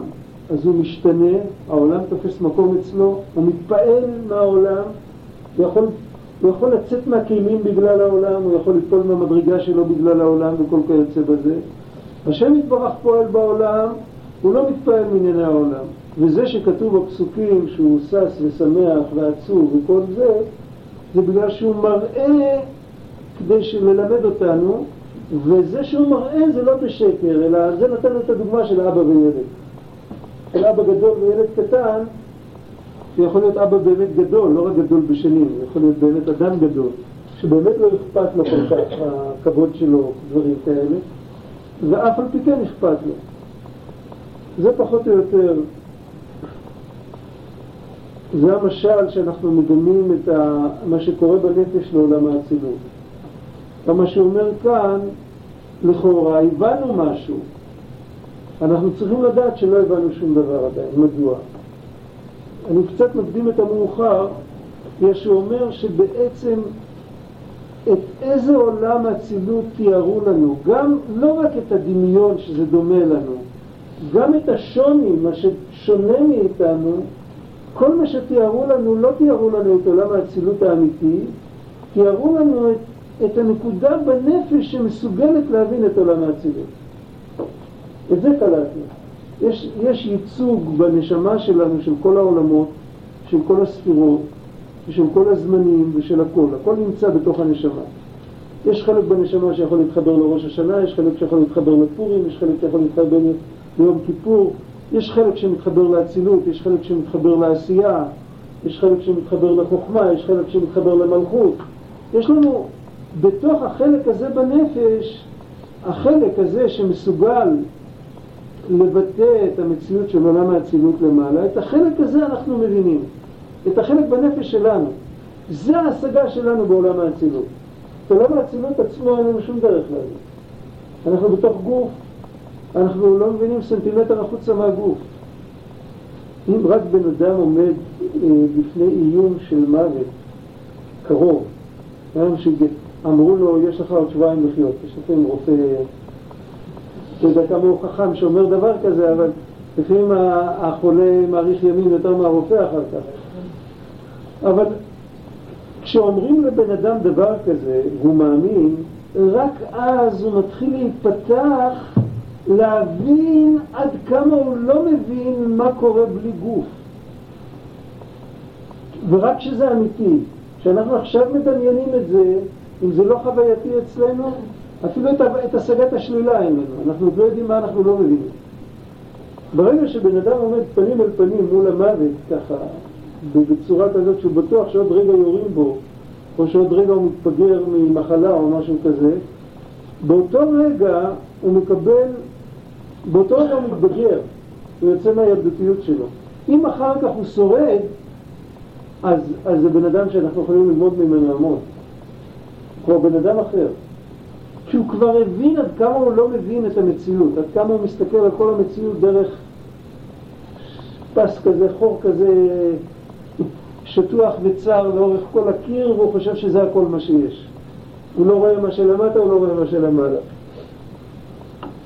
אז הוא משתנה, העולם תופס מקום אצלו, הוא מתפעל מהעולם, הוא יכול, הוא יכול לצאת מהכלים בגלל העולם, הוא יכול ליפול מהמדרגה שלו בגלל העולם וכל כיוצא בזה. השם יתברך פועל בעולם, הוא לא מתפעל מענייני העולם. וזה שכתוב בפסוקים שהוא שש ושמח ועצוב וכל זה, זה בגלל שהוא מראה כדי ללמד אותנו וזה שהוא מראה זה לא בשקר, אלא זה נתן את הדוגמה של אבא וילד. של אבא גדול וילד קטן, שיכול להיות אבא באמת גדול, לא רק גדול בשנים, יכול להיות באמת אדם גדול, שבאמת לא אכפת לו כל כך הכבוד שלו, דברים כאלה, ואף על פי כן אכפת לו. זה פחות או יותר, זה המשל שאנחנו מדמים את ה, מה שקורה בנפש לעולם האצילות. מה שאומר כאן, לכאורה הבנו משהו. אנחנו צריכים לדעת שלא הבנו שום דבר עדיין. מדוע? אני קצת מקדים את המאוחר, יש שאומר שבעצם את איזה עולם האצילות תיארו לנו, גם לא רק את הדמיון שזה דומה לנו, גם את השוני, מה ששונה מאיתנו, כל מה שתיארו לנו, לא תיארו לנו את עולם האצילות האמיתי, תיארו לנו את, את הנקודה בנפש שמסוגלת להבין את עולם האצילות. את זה קלטנו. יש, יש ייצוג בנשמה שלנו של כל העולמות, של כל הספירות, ושל כל הזמנים ושל הכל. הכל נמצא בתוך הנשמה. יש חלק בנשמה שיכול להתחבר לראש השנה, יש חלק שיכול להתחבר לפורים, יש חלק שיכול להתחבר ליום כיפור, יש חלק שמתחבר לאצילות, יש חלק שמתחבר לעשייה, יש חלק שמתחבר לחוכמה, יש חלק שמתחבר למלכות. יש לנו בתוך החלק הזה בנפש, החלק הזה שמסוגל לבטא את המציאות של עולם האצילות למעלה, את החלק הזה אנחנו מבינים, את החלק בנפש שלנו. זה ההשגה שלנו בעולם האצילות. את עולם האצילות עצמו אין לנו שום דרך להבין. אנחנו בתוך גוף, אנחנו לא מבינים סנטימטר החוצה מהגוף. אם רק בן אדם עומד אה, בפני איום של מוות קרוב, אמרו לו, יש לך עוד שבועיים לחיות, יש לכם רופא אתה יודע כמה הוא חכם שאומר דבר כזה, אבל לפעמים החולה מאריך ימים יותר מהרופא אחר כך. אבל כשאומרים לבן אדם דבר כזה, והוא מאמין, רק אז הוא מתחיל להיפתח, להבין עד כמה הוא לא מבין מה קורה בלי גוף. ורק כשזה אמיתי, כשאנחנו עכשיו מדמיינים את זה, אם זה לא חווייתי אצלנו, אפילו את, את השגת השלילה אין לנו, אנחנו לא יודעים מה אנחנו לא מבינים. ברגע שבן אדם עומד פנים אל פנים מול המוות, ככה, בצורה כזאת שהוא בטוח שעוד רגע יורים בו, או שעוד רגע הוא מתפגר ממחלה או משהו כזה, באותו רגע הוא מקבל, באותו רגע הוא מתבגר, הוא יוצא מהילדותיות שלו. אם אחר כך הוא שורד, אז, אז זה בן אדם שאנחנו יכולים ללמוד ממנו המון. כמו בן אדם אחר. שהוא כבר הבין עד כמה הוא לא מבין את המציאות, עד כמה הוא מסתכל על כל המציאות דרך פס כזה, חור כזה שטוח וצר לאורך כל הקיר, והוא חושב שזה הכל מה שיש. הוא לא רואה מה שלמטה, הוא לא רואה מה שלמעלה.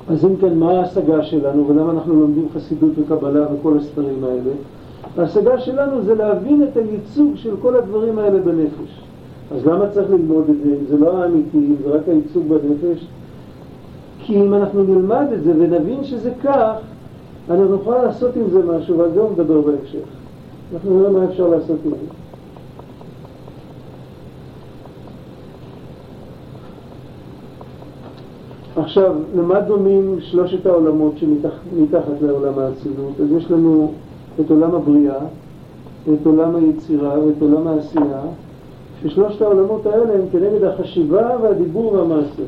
אז אם כן, מה ההשגה שלנו, ולמה אנחנו לומדים חסידות וקבלה וכל הספרים האלה? ההשגה שלנו זה להבין את הייצוג של כל הדברים האלה בנפש. אז למה צריך ללמוד את זה? אם זה לא האמיתי, זה רק הייצוג בנפש. כי אם אנחנו נלמד את זה ונבין שזה כך, אנחנו נוכל לעשות עם זה משהו, ועל זה הוא מדבר בהמשך. אנחנו נראה מה אפשר לעשות עם זה. עכשיו, למה דומים שלושת העולמות שמתחת לעולם האצילות? אז יש לנו את עולם הבריאה, את עולם היצירה ואת עולם העשייה, ששלושת העולמות האלה הם כנגד החשיבה והדיבור והמעשה.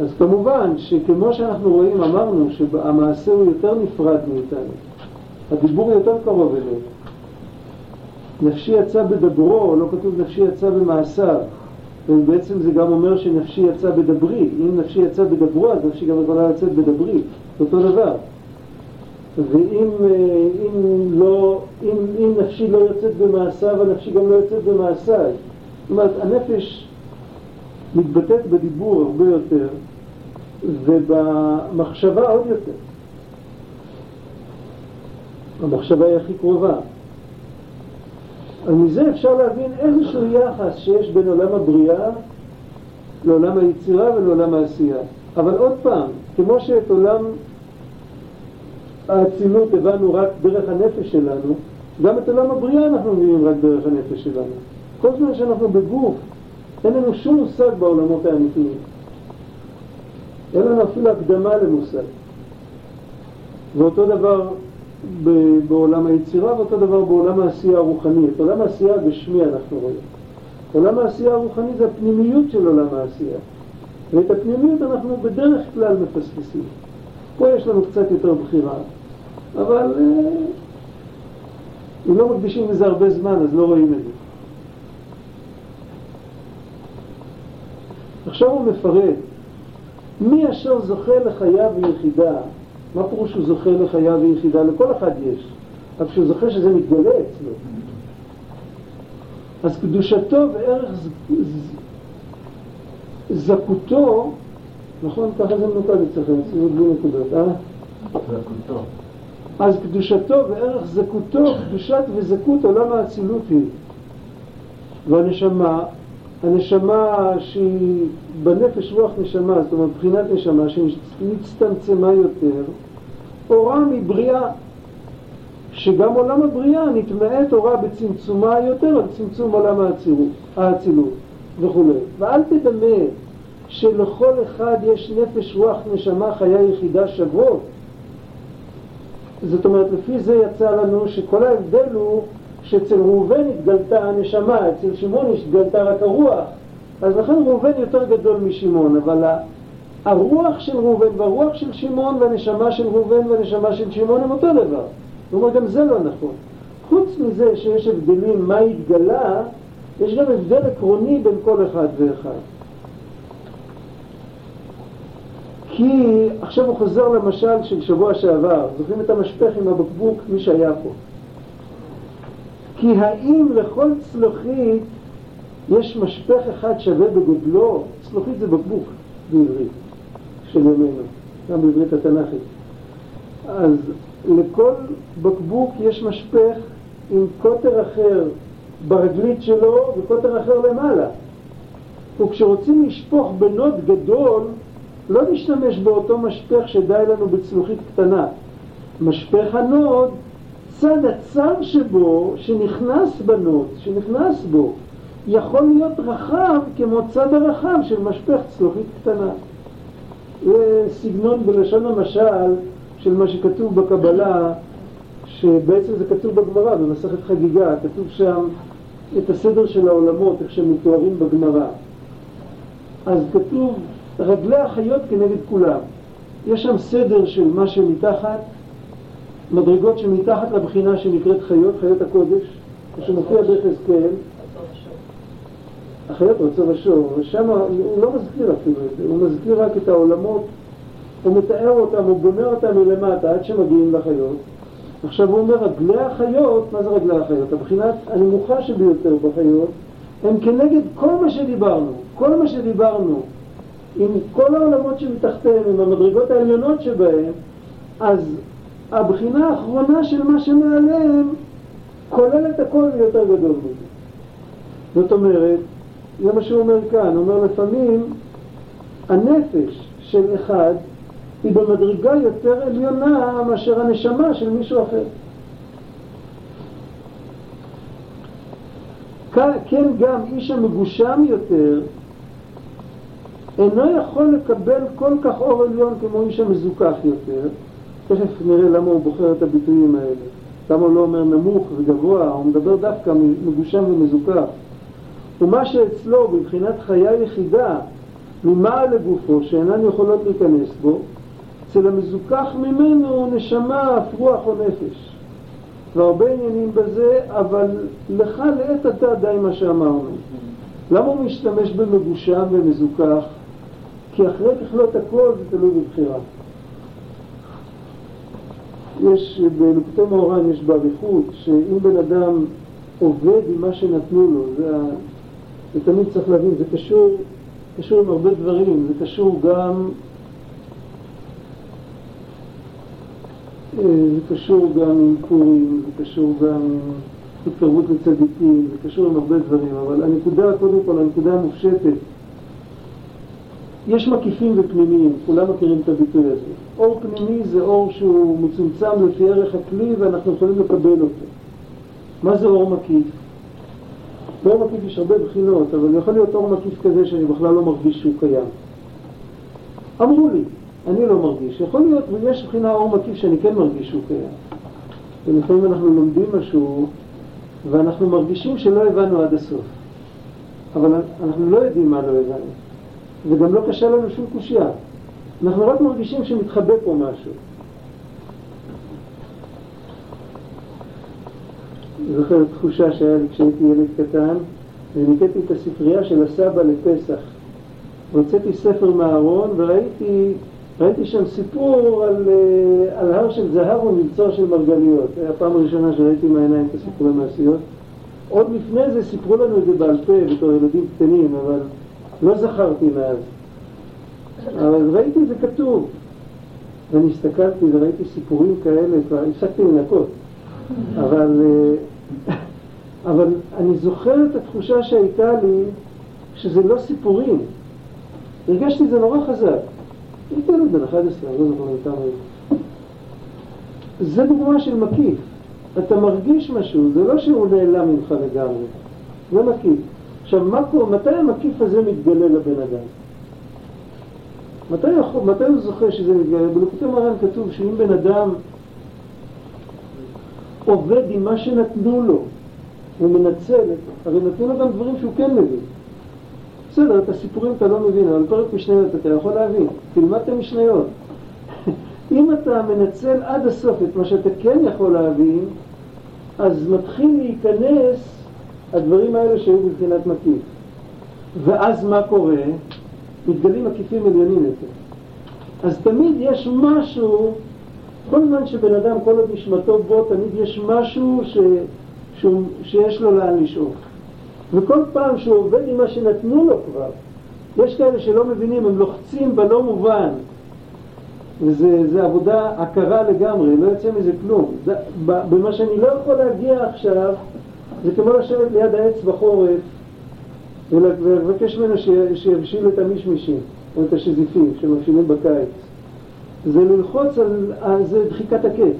אז כמובן שכמו שאנחנו רואים, אמרנו שהמעשה הוא יותר נפרד מאיתנו, הדיבור יותר קרוב אלינו. נפשי יצא בדברו, לא כתוב נפשי יצא במעשיו, ובעצם זה גם אומר שנפשי יצא בדברי, אם נפשי יצא בדברו אז נפשי גם יכולה לצאת בדברי, אותו דבר. ואם אה, אם לא, אם, אם נפשי לא יוצאת במעשיו, הנפשי גם לא יוצאת במעשיי. זאת אומרת, הנפש מתבטאת בדיבור הרבה יותר, ובמחשבה עוד יותר. המחשבה היא הכי קרובה. אז מזה אפשר להבין איזשהו יחס שיש בין עולם הבריאה לעולם היצירה ולעולם העשייה. אבל עוד פעם, כמו שאת עולם האצילות הבנו רק דרך הנפש שלנו, גם את עולם הבריאה אנחנו מבינים רק דרך הנפש שלנו. כל זמן שאנחנו בגוף, אין לנו שום מושג בעולמות האמיתיים. אין לנו אפילו הקדמה למושג. ואותו דבר בעולם היצירה ואותו דבר בעולם העשייה הרוחני. את עולם העשייה הגשמי אנחנו רואים. עולם העשייה הרוחני זה הפנימיות של עולם העשייה. ואת הפנימיות אנחנו בדרך כלל מפספסים. פה יש לנו קצת יותר בחירה, אבל אה, אם לא מקדישים לזה הרבה זמן אז לא רואים את זה. עכשיו הוא מפרט, מי אשר זוכה לחיה ויחידה מה פירוש שהוא זוכה לחיה ויחידה? לכל אחד יש. אבל כשהוא זוכה שזה מתגלה אצלו. אז קדושתו וערך ז- ז- זכותו, נכון? ככה זה מנוקד אצלכם, אצלנו בלי נקודות, אה? זכותו. אז קדושתו וערך זכותו, קדושת וזכות עולם האצילות היא. והנשמה, הנשמה שהיא בנפש רוח נשמה, זאת אומרת מבחינת נשמה שנצטמצמה יותר, אורה מבריאה, שגם עולם הבריאה נתמעט אורה בצמצומה יותר על צמצום עולם האצילות, וכולי. ואל תדמה שלכל אחד יש נפש רוח נשמה חיה יחידה שוות. זאת אומרת, לפי זה יצא לנו שכל ההבדל הוא שאצל ראובן התגלתה הנשמה, אצל שמעון התגלתה רק הרוח. אז לכן ראובן יותר גדול משמעון, אבל הרוח של ראובן והרוח של שמעון והנשמה של ראובן והנשמה של שמעון הם אותו דבר. אומר, גם זה לא נכון. חוץ מזה שיש הבדלים מה התגלה, יש גם הבדל עקרוני בין כל אחד ואחד. כי עכשיו הוא חוזר למשל של שבוע שעבר, זוכרים את המשפך עם הבקבוק, מי שהיה פה. כי האם לכל צלוחית יש משפך אחד שווה בגודלו? צלוחית זה בקבוק בעברית של ימינו, גם בעברית התנ"כית. אז לכל בקבוק יש משפך עם קוטר אחר ברגלית שלו וקוטר אחר למעלה. וכשרוצים לשפוך בנוד גדול, לא נשתמש באותו משפך שדי לנו בצלוחית קטנה. משפך הנוד, צד הצר שבו, שנכנס בנוד, שנכנס בו, יכול להיות רחב כמו צד הרחב של משפך צלוחית קטנה. זה סגנון בלשון המשל של מה שכתוב בקבלה, שבעצם זה כתוב בגמרא, במסכת חגיגה, כתוב שם את הסדר של העולמות, איך שהם מתוארים בגמרא. אז כתוב רגלי החיות כנגד כולם. יש שם סדר של מה שמתחת, מדרגות שמתחת לבחינה שנקראת חיות, חיות הקודש, שמופיע ביחזקאל, החיות רצו ושור, ושם הוא לא מזכיר אפילו את זה, הוא מזכיר רק את העולמות, הוא מתאר אותם, הוא בונה אותם מלמטה עד שמגיעים לחיות. עכשיו הוא אומר, רגלי החיות, מה זה רגלי החיות? הבחינה הנמוכה שביותר בחיות, הם כנגד כל מה שדיברנו, כל מה שדיברנו, עם כל העולמות שמתחתיהם, עם המדרגות העליונות שבהם, אז הבחינה האחרונה של מה שמעליהם כוללת הכל ויותר גדול מזה. זאת אומרת, זה מה שהוא אומר כאן, הוא אומר לפעמים הנפש של אחד היא במדרגה יותר עליונה מאשר הנשמה של מישהו אחר. כן גם איש המגושם יותר אינו יכול לקבל כל כך אור עליון כמו איש המזוכח יותר. תכף נראה למה הוא בוחר את הביטויים האלה. למה הוא לא אומר נמוך וגבוה, הוא מדבר דווקא מגושם ומזוכח. ומה שאצלו בבחינת חיה יחידה ממעל לגופו שאינן יכולות להיכנס בו, אצל המזוכח ממנו נשמה, אף רוח או נפש. והרבה עניינים בזה, אבל לך לעת עתה די מה שאמרנו. למה הוא משתמש במגושם ומזוכח? כי אחרי ככלות הכל זה תלוי בבחירה. יש, בלוקטי מאורן יש באריכות, שאם בן אדם עובד עם מה שנתנו לו, זה, זה תמיד צריך להבין, זה קשור, קשור עם הרבה דברים, זה קשור גם זה קשור גם עם פורים, זה קשור גם עם התקרבות לצדיקים, זה קשור עם הרבה דברים, אבל הנקודה, קודם כל, הנקודה המופשטת, יש מקיפים ופנימיים, כולם מכירים את הביטוי הזה. אור פנימי זה אור שהוא מצומצם לפי ערך הכלי ואנחנו יכולים לקבל אותו. מה זה אור מקיף? באור מקיף יש הרבה בחינות, אבל יכול להיות אור מקיף כזה שאני בכלל לא מרגיש שהוא קיים. אמרו לי, אני לא מרגיש. יכול להיות, ויש בחינה אור מקיף שאני כן מרגיש שהוא קיים. ולפעמים אנחנו לומדים משהו ואנחנו מרגישים שלא הבנו עד הסוף. אבל אנחנו לא יודעים מה לא הבנו. וגם לא קשה לנו שום קושייה. אנחנו רק מרגישים שמתחבא פה משהו. זוכר תחושה שהיה לי כשהייתי ילד קטן, וניקטתי את הספרייה של הסבא לפסח. הוצאתי ספר מהארון וראיתי ראיתי שם סיפור על, אה, על הר של זהב ומבצר של מרגליות. זו הפעם הראשונה שראיתי מהעיניים את הסיפורי מעשיות. עוד לפני זה סיפרו לנו את זה בעל פה בתור ילדים קטנים, אבל לא זכרתי מאז. אבל ראיתי את זה כתוב. ואני הסתכלתי וראיתי סיפורים כאלה, כבר הפסקתי לנקות. אבל, אה, אבל אני זוכר את התחושה שהייתה לי שזה לא סיפורים. הרגשתי את זה נורא חזק. הייתי ילד בן 11, אני לא זוכר כמה זה דוגמה של מקיף. אתה מרגיש משהו, זה לא שהוא נעלם ממך לגמרי, זה מקיף. עכשיו, מה קורה, מתי המקיף הזה מתגלה לבן אדם? מתי, מתי הוא זוכר שזה מתגלה? בלוקותי מרן כתוב שאם בן אדם עובד עם מה שנתנו לו, הוא מנצל, הרי נתנו לו גם דברים שהוא כן מבין. בסדר, את הסיפורים אתה לא מבין, אבל פרק משניות אתה יכול להבין. תלמד את המשניות. אם אתה מנצל עד הסוף את מה שאתה כן יכול להבין, אז מתחיל להיכנס הדברים האלה שהיו בבחינת מקיף. ואז מה קורה? מתגלים מקיפים עליונים יותר. אז תמיד יש משהו, כל זמן שבן אדם, כל עוד נשמתו בו, תמיד יש משהו ש, ש, שיש לו לאן לשאוף. וכל פעם שהוא עובד עם מה שנתנו לו כבר, יש כאלה שלא מבינים, הם לוחצים בלא מובן. וזה עבודה עקרה לגמרי, לא יוצא מזה כלום. זה, במה שאני לא יכול להגיע עכשיו, זה כמו לשבת ליד העץ בחורף ולבקש ממנו שיבשיל את המישמישים, או את השזיפים שמבשילים בקיץ. זה ללחוץ על, זה דחיקת הקץ.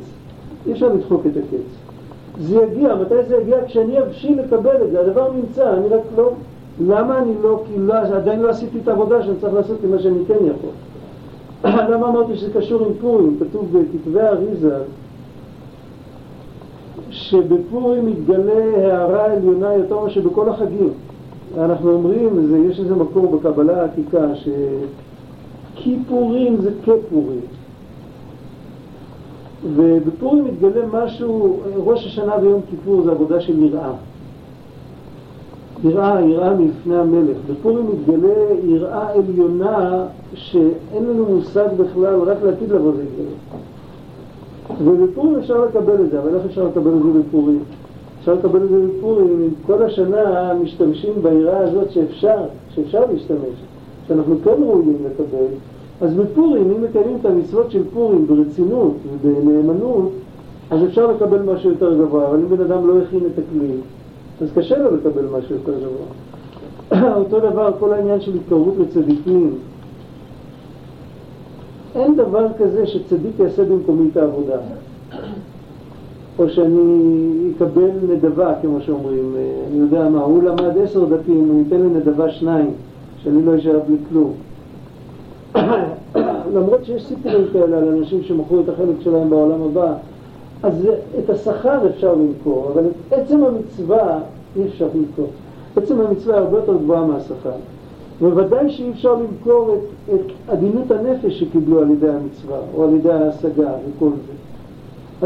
אי אפשר לדחוק את הקץ. זה יגיע, מתי זה יגיע? כשאני אבשיל לקבל את זה, הדבר נמצא, אני רק לא... למה אני לא, כי לא, עדיין לא עשיתי את העבודה שאני צריך לעשות עם מה שאני כן יכול. למה אמרתי שזה קשור עם פורים? כתוב בכתבי האריזה שבפורים מתגלה הערה עליונה יותר מאשר בכל החגים. אנחנו אומרים, זה, יש איזה מקור בקבלה העתיקה, שכיפורים זה כפורים. ובפורים מתגלה משהו, ראש השנה ויום כיפור זה עבודה של יראה. יראה, יראה מלפני המלך. בפורים מתגלה יראה עליונה שאין לנו מושג בכלל, רק לעתיד לבוא זה יתגלה. ובפורים אפשר לקבל את זה, אבל איך אפשר לקבל את זה בפורים? אפשר לקבל את זה בפורים כל השנה משתמשים ביראה הזאת שאפשר, שאפשר להשתמש, שאנחנו כן ראויים לקבל, אז בפורים, אם מקיימים את המצוות של פורים ברצינות ובנאמנות, אז אפשר לקבל משהו יותר גבוה, אבל אם בן אדם לא הכין את הכלי, אז קשה לו לקבל משהו יותר גבוה. אותו דבר, כל העניין של התקרבות לצדיקים. אין דבר כזה שצדיק יעשה במקומי את העבודה. או שאני אקבל נדבה, כמו שאומרים, אני יודע מה, הוא למד עשר דפים, הוא ייתן לי נדבה שניים, שאני לא אשאר בלי כלום. למרות שיש סיפורים כאלה על אנשים שמכרו את החלק שלהם בעולם הבא, אז את השכר אפשר למכור, אבל את עצם המצווה אי אפשר למכור. עצם המצווה הרבה יותר גבוהה מהשכר. בוודאי שאי אפשר למכור את, את עדינות הנפש שקיבלו על ידי המצווה, או על ידי ההשגה וכל זה.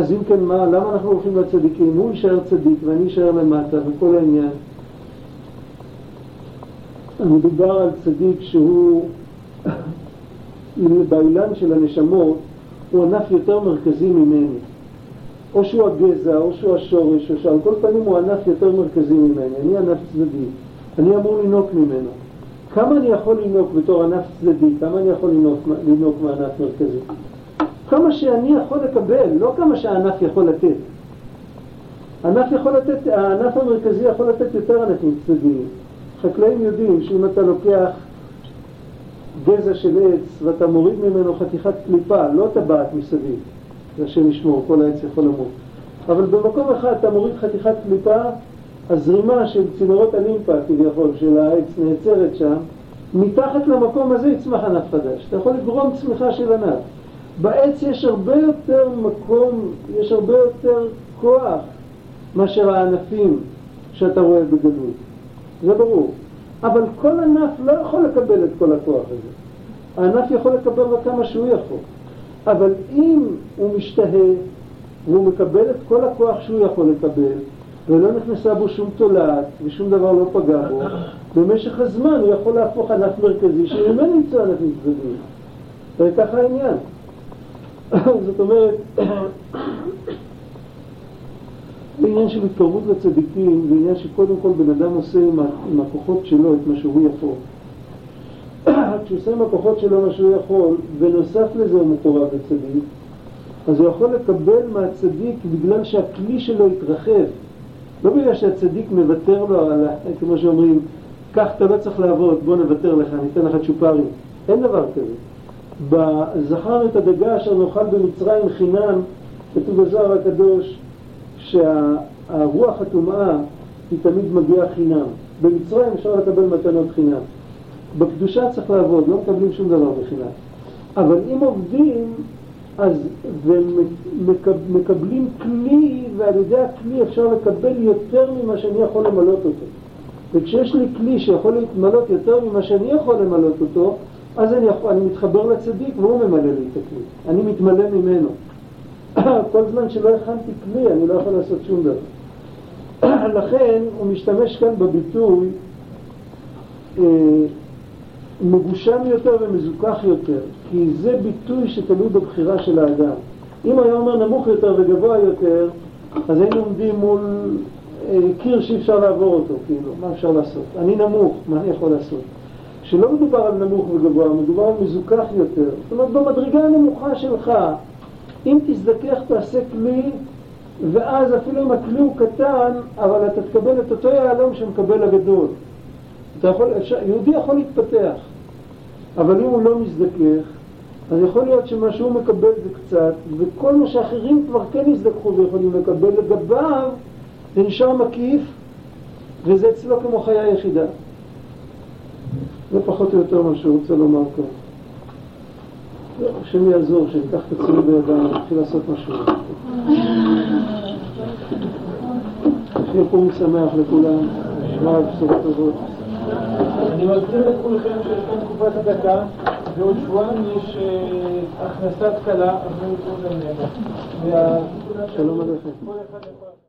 אז אם כן, מה, למה אנחנו הולכים לצדיקים? הוא יישאר צדיק ואני אשאר למטה וכל העניין. מדובר על צדיק שהוא באילן של הנשמות הוא ענף יותר מרכזי ממני. או שהוא הגזע, או שהוא השורש, או שעל כל פנים הוא ענף יותר מרכזי ממני. אני ענף צדדי. אני אמור לנהוג ממנו. כמה אני יכול לנהוג בתור ענף צדדי? כמה אני יכול לנהוג מענף מרכזי? כמה שאני יכול לקבל, לא כמה שהענף יכול לתת. הענף יכול לתת, הענף המרכזי יכול לתת יותר ענפים צדדיים. חקלאים יודעים שאם אתה לוקח גזע של עץ ואתה מוריד ממנו חתיכת קליפה, לא טבעת מסביב, זה השם ישמור, כל העץ יכול למות. אבל במקום אחד אתה מוריד חתיכת קליפה, הזרימה של צינורות הלימפה כביכול, של העץ נעצרת שם, מתחת למקום הזה יצמח ענף חדש. אתה יכול לגרום צמיחה של ענף. בעץ יש הרבה יותר מקום, יש הרבה יותר כוח מאשר הענפים שאתה רואה בגלות. זה ברור. אבל כל ענף לא יכול לקבל את כל הכוח הזה. הענף יכול לקבל רק כמה שהוא יכול. אבל אם הוא משתהה והוא מקבל את כל הכוח שהוא יכול לקבל, ולא נכנסה בו שום תולעת ושום דבר לא פגע בו, במשך הזמן הוא יכול להפוך ענף מרכזי שממנו יצאו ענפים צדדיים. וככה העניין. זאת אומרת, זה עניין של התקרבות לצדיקים, זה עניין שקודם כל בן אדם עושה עם, הכוחות שלו את מה שהוא יכול. כשהוא עושה עם הכוחות שלו מה שהוא יכול, בנוסף לזה הוא מקורב לצדיק, אז הוא יכול לקבל מהצדיק בגלל שהכלי שלו יתרחב. לא בגלל שהצדיק מוותר לו על, כמו שאומרים, קח אתה לא צריך לעבוד, בוא נוותר לך, ניתן לך צ'ופרים. אין דבר כזה. זכרנו את הדגה אשר נאכל במצרים חינם, כתוב בזוהר הקדוש, שהרוח הטומאה היא תמיד מגיעה חינם. במצרים אפשר לקבל מתנות חינם. בקדושה צריך לעבוד, לא מקבלים שום דבר בחינם. אבל אם עובדים, אז ומקבלים כלי, ועל ידי הכלי אפשר לקבל יותר ממה שאני יכול למלות אותו. וכשיש לי כלי שיכול להתמלות יותר ממה שאני יכול למלות אותו, אז אני, יכול, אני מתחבר לצדיק והוא ממלא לי את הכלי. אני מתמלא ממנו. כל זמן שלא הכנתי כלי, אני לא יכול לעשות שום דבר. לכן הוא משתמש כאן בביטוי אה, מגושם יותר ומזוכח יותר, כי זה ביטוי שתלוי בבחירה של האדם. אם היה אומר נמוך יותר וגבוה יותר, אז היינו עומדים מול אה, קיר שאי אפשר לעבור אותו, כאילו, מה אפשר לעשות? אני נמוך, מה אני יכול לעשות? כשלא מדובר על נמוך וגבוה, מדובר על מזוכח יותר. זאת אומרת, במדרגה הנמוכה שלך, אם תזדכך תעשה כלי, ואז אפילו אם הכלי הוא קטן, אבל אתה תקבל את אותו יהלום שמקבל הגדול. אתה יכול, אפשר, יהודי יכול להתפתח, אבל אם הוא לא מזדכך, אז יכול להיות שמה שהוא מקבל זה קצת, וכל מה שאחרים כבר כן יזדככו ויכולים לקבל לגביו, זה נשאר מקיף, וזה אצלו כמו חיה יחידה. זה פחות או יותר מה שהוא רוצה לומר כאן. השם יעזור, שניקח את עצמנו בידיים, נתחיל לעשות משהו. שיהיה פורים שמח לכולם, נשמע בשורות טובות. אני מזכיר לכולכם שיש כאן תקופת הדקה, ועוד שבועיים יש הכנסת כלה. שלום עליכם.